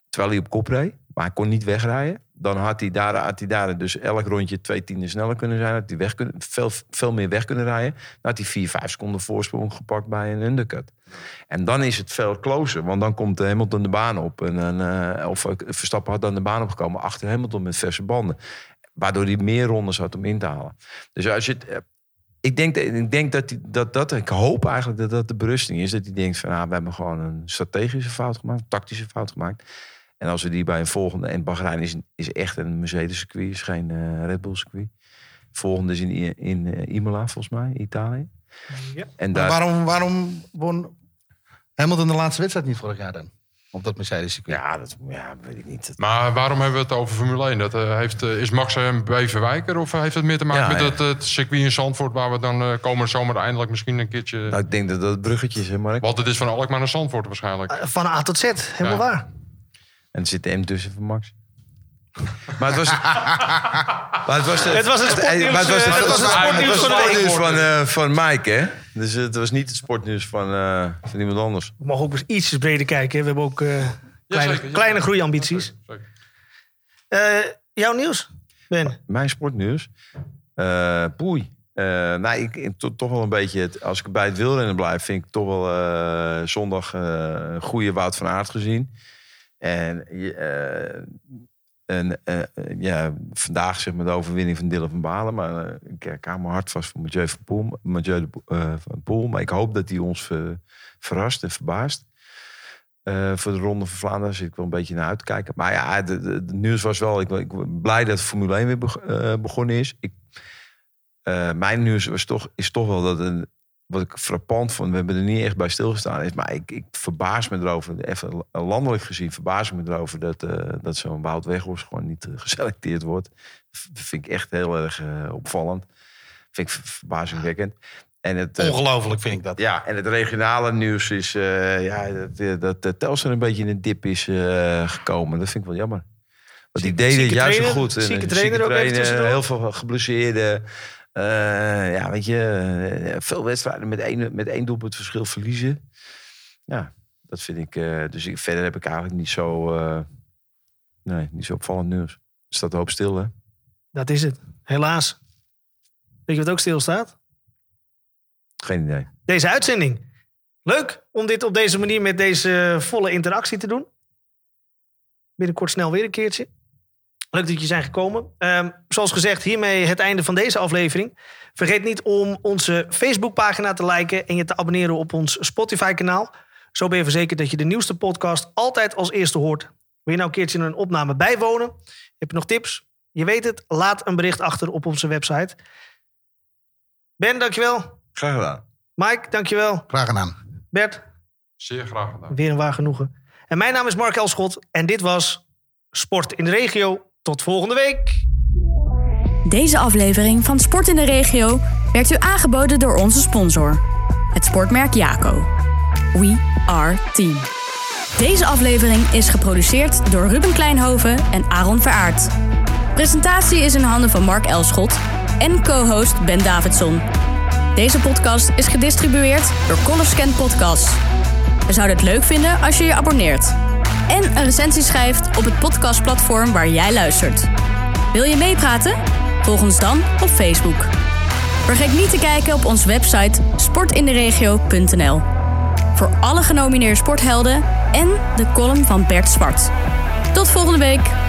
Terwijl hij op kop reed, maar hij kon niet wegrijden. Dan had hij daar, had hij daar dus elk rondje twee tienden sneller kunnen zijn. Had hij weg kunnen, veel, veel meer weg kunnen rijden. Dan had hij vier, vijf seconden voorsprong gepakt bij een undercut. En dan is het veel closer. Want dan komt Hamilton de baan op. En, eh, of eh, Verstappen had dan de baan opgekomen achter Hamilton met verse banden. Waardoor hij meer rondes had om in te halen. Dus als je eh, ik denk, dat- ik denk dat, dat dat, ik hoop eigenlijk dat dat de berusting is. Dat hij denkt van, ah, we hebben gewoon een strategische fout gemaakt, een tactische fout gemaakt. En als we die bij een volgende, en Bahrein is, is echt een Mercedes circuit, is geen eh, Red Bull circuit. Volgende is in, in eh, Imola volgens mij, Italië. Ja. En daar, waarom, waarom won Hamilton de laatste wedstrijd niet vorig jaar dan? Op dat Mercedes circuit. ja, dat ja, weet ik niet. Dat- Maar waarom hebben we het over Formule 1? Dat, eh, heeft, is Max een Beverwijker of heeft het meer te maken Ja, met ja. het, het circuit in Zandvoort... waar we dan eh, komende zomer eindelijk misschien een keertje... nou, ik denk dat dat het bruggetje is, hè Mark? Want het is van Alkmaar naar Zandvoort waarschijnlijk. Van A tot Z, helemaal Ja. waar. En er zit de M tussen van Max. Maar het was... maar het was, de, Het was het sportnieuws, maar het was, het het was het sportnieuws van sportnieuws eh, van Mike, hè? Dus het was niet het sportnieuws van, eh, van iemand anders. We mogen ook eens ietsjes breder kijken. hè. We hebben ook eh, kleine, kleine groeiambities. Zeker. Eh, jouw nieuws, Ben? Mijn sportnieuws. Eh poei. Eh, nou, ik, ik- to- toch wel een beetje, het, als ik bij het wielrennen blijf, vind ik toch wel eh, zondag eh, een goede Wout van Aert gezien. En, eh, eh, ja, vandaag zeg maar de overwinning van Dylan van Balen. Maar eh, ik ik hou mijn hart vast voor Mathieu van Poel. Mathieu van Poel. Maar ik hoop dat hij ons ver- verrast en verbaast. Voor de Ronde van Vlaanderen zit ik wel een beetje naar uit te kijken. Maar ja, het nieuws was wel... Ik, ik ben blij dat Formule 1 weer beg- begonnen is. Ik, mijn nieuws was toch, is toch wel dat... Een, wat ik frappant vond, we hebben er niet echt bij stilgestaan... is, maar ik, ik verbaas me erover, even landelijk gezien... verbaas ik me erover dat, eh, dat zo'n Wout Weghorst gewoon niet eh, geselecteerd wordt. Dat vind ik echt heel erg eh, opvallend. Vind ik ver- verbazingwekkend. En het, Ongelooflijk vind ik dat. ja, en het regionale nieuws is ja, dat, dat Telstar een beetje in een dip is gekomen. Dat vind ik wel jammer. Want die Zieke- deden het zieke juist zo trainer, goed. Zieke trainer ook even tussendoor. heel veel geblesseerden. Eh, ja, weet je, eh, veel wedstrijden met één, met één doelpunt verschil verliezen. Ja, dat vind ik. eh, dus ik, verder heb ik eigenlijk niet zo, nee, niet zo opvallend nieuws. Er staat een hoop stil, hè? Dat is het. Helaas. Weet je wat ook stilstaat? Geen idee. Deze uitzending. Leuk om dit op deze manier met deze volle interactie te doen. Binnenkort snel weer een keertje. Leuk dat jullie zijn gekomen. Ehm, zoals gezegd, hiermee het einde van deze aflevering. Vergeet niet om onze Facebookpagina te liken en je te abonneren op ons Spotify-kanaal. Zo ben je verzekerd dat je de nieuwste podcast altijd als eerste hoort. Wil je nou een keertje een opname bijwonen? Heb je nog tips? Je weet het, laat een bericht achter op onze website. Ben, dankjewel. Graag gedaan. Mike, dankjewel. Graag gedaan. Bert, Zeer graag gedaan. weer een waar genoegen. En mijn naam is Mark Elschot en dit was Sport in de Regio. Tot volgende week. Deze aflevering van Sport in de Regio werd u aangeboden door onze sponsor, het sportmerk Jaco. We are team. Deze aflevering is geproduceerd door Ruben Kleinhoven en Aaron Veraard. Presentatie is in handen van Mark Elschot en co-host Ben Davidson. Deze podcast is gedistribueerd door Colorscan Podcast. We zouden het leuk vinden als je je abonneert. En een recensie schrijft op het podcastplatform waar jij luistert. Wil je meepraten? Volg ons dan op Facebook. Vergeet niet te kijken op onze website sportinderegio.nl. Voor alle genomineerde sporthelden en de column van Bert Zwart. Tot volgende week!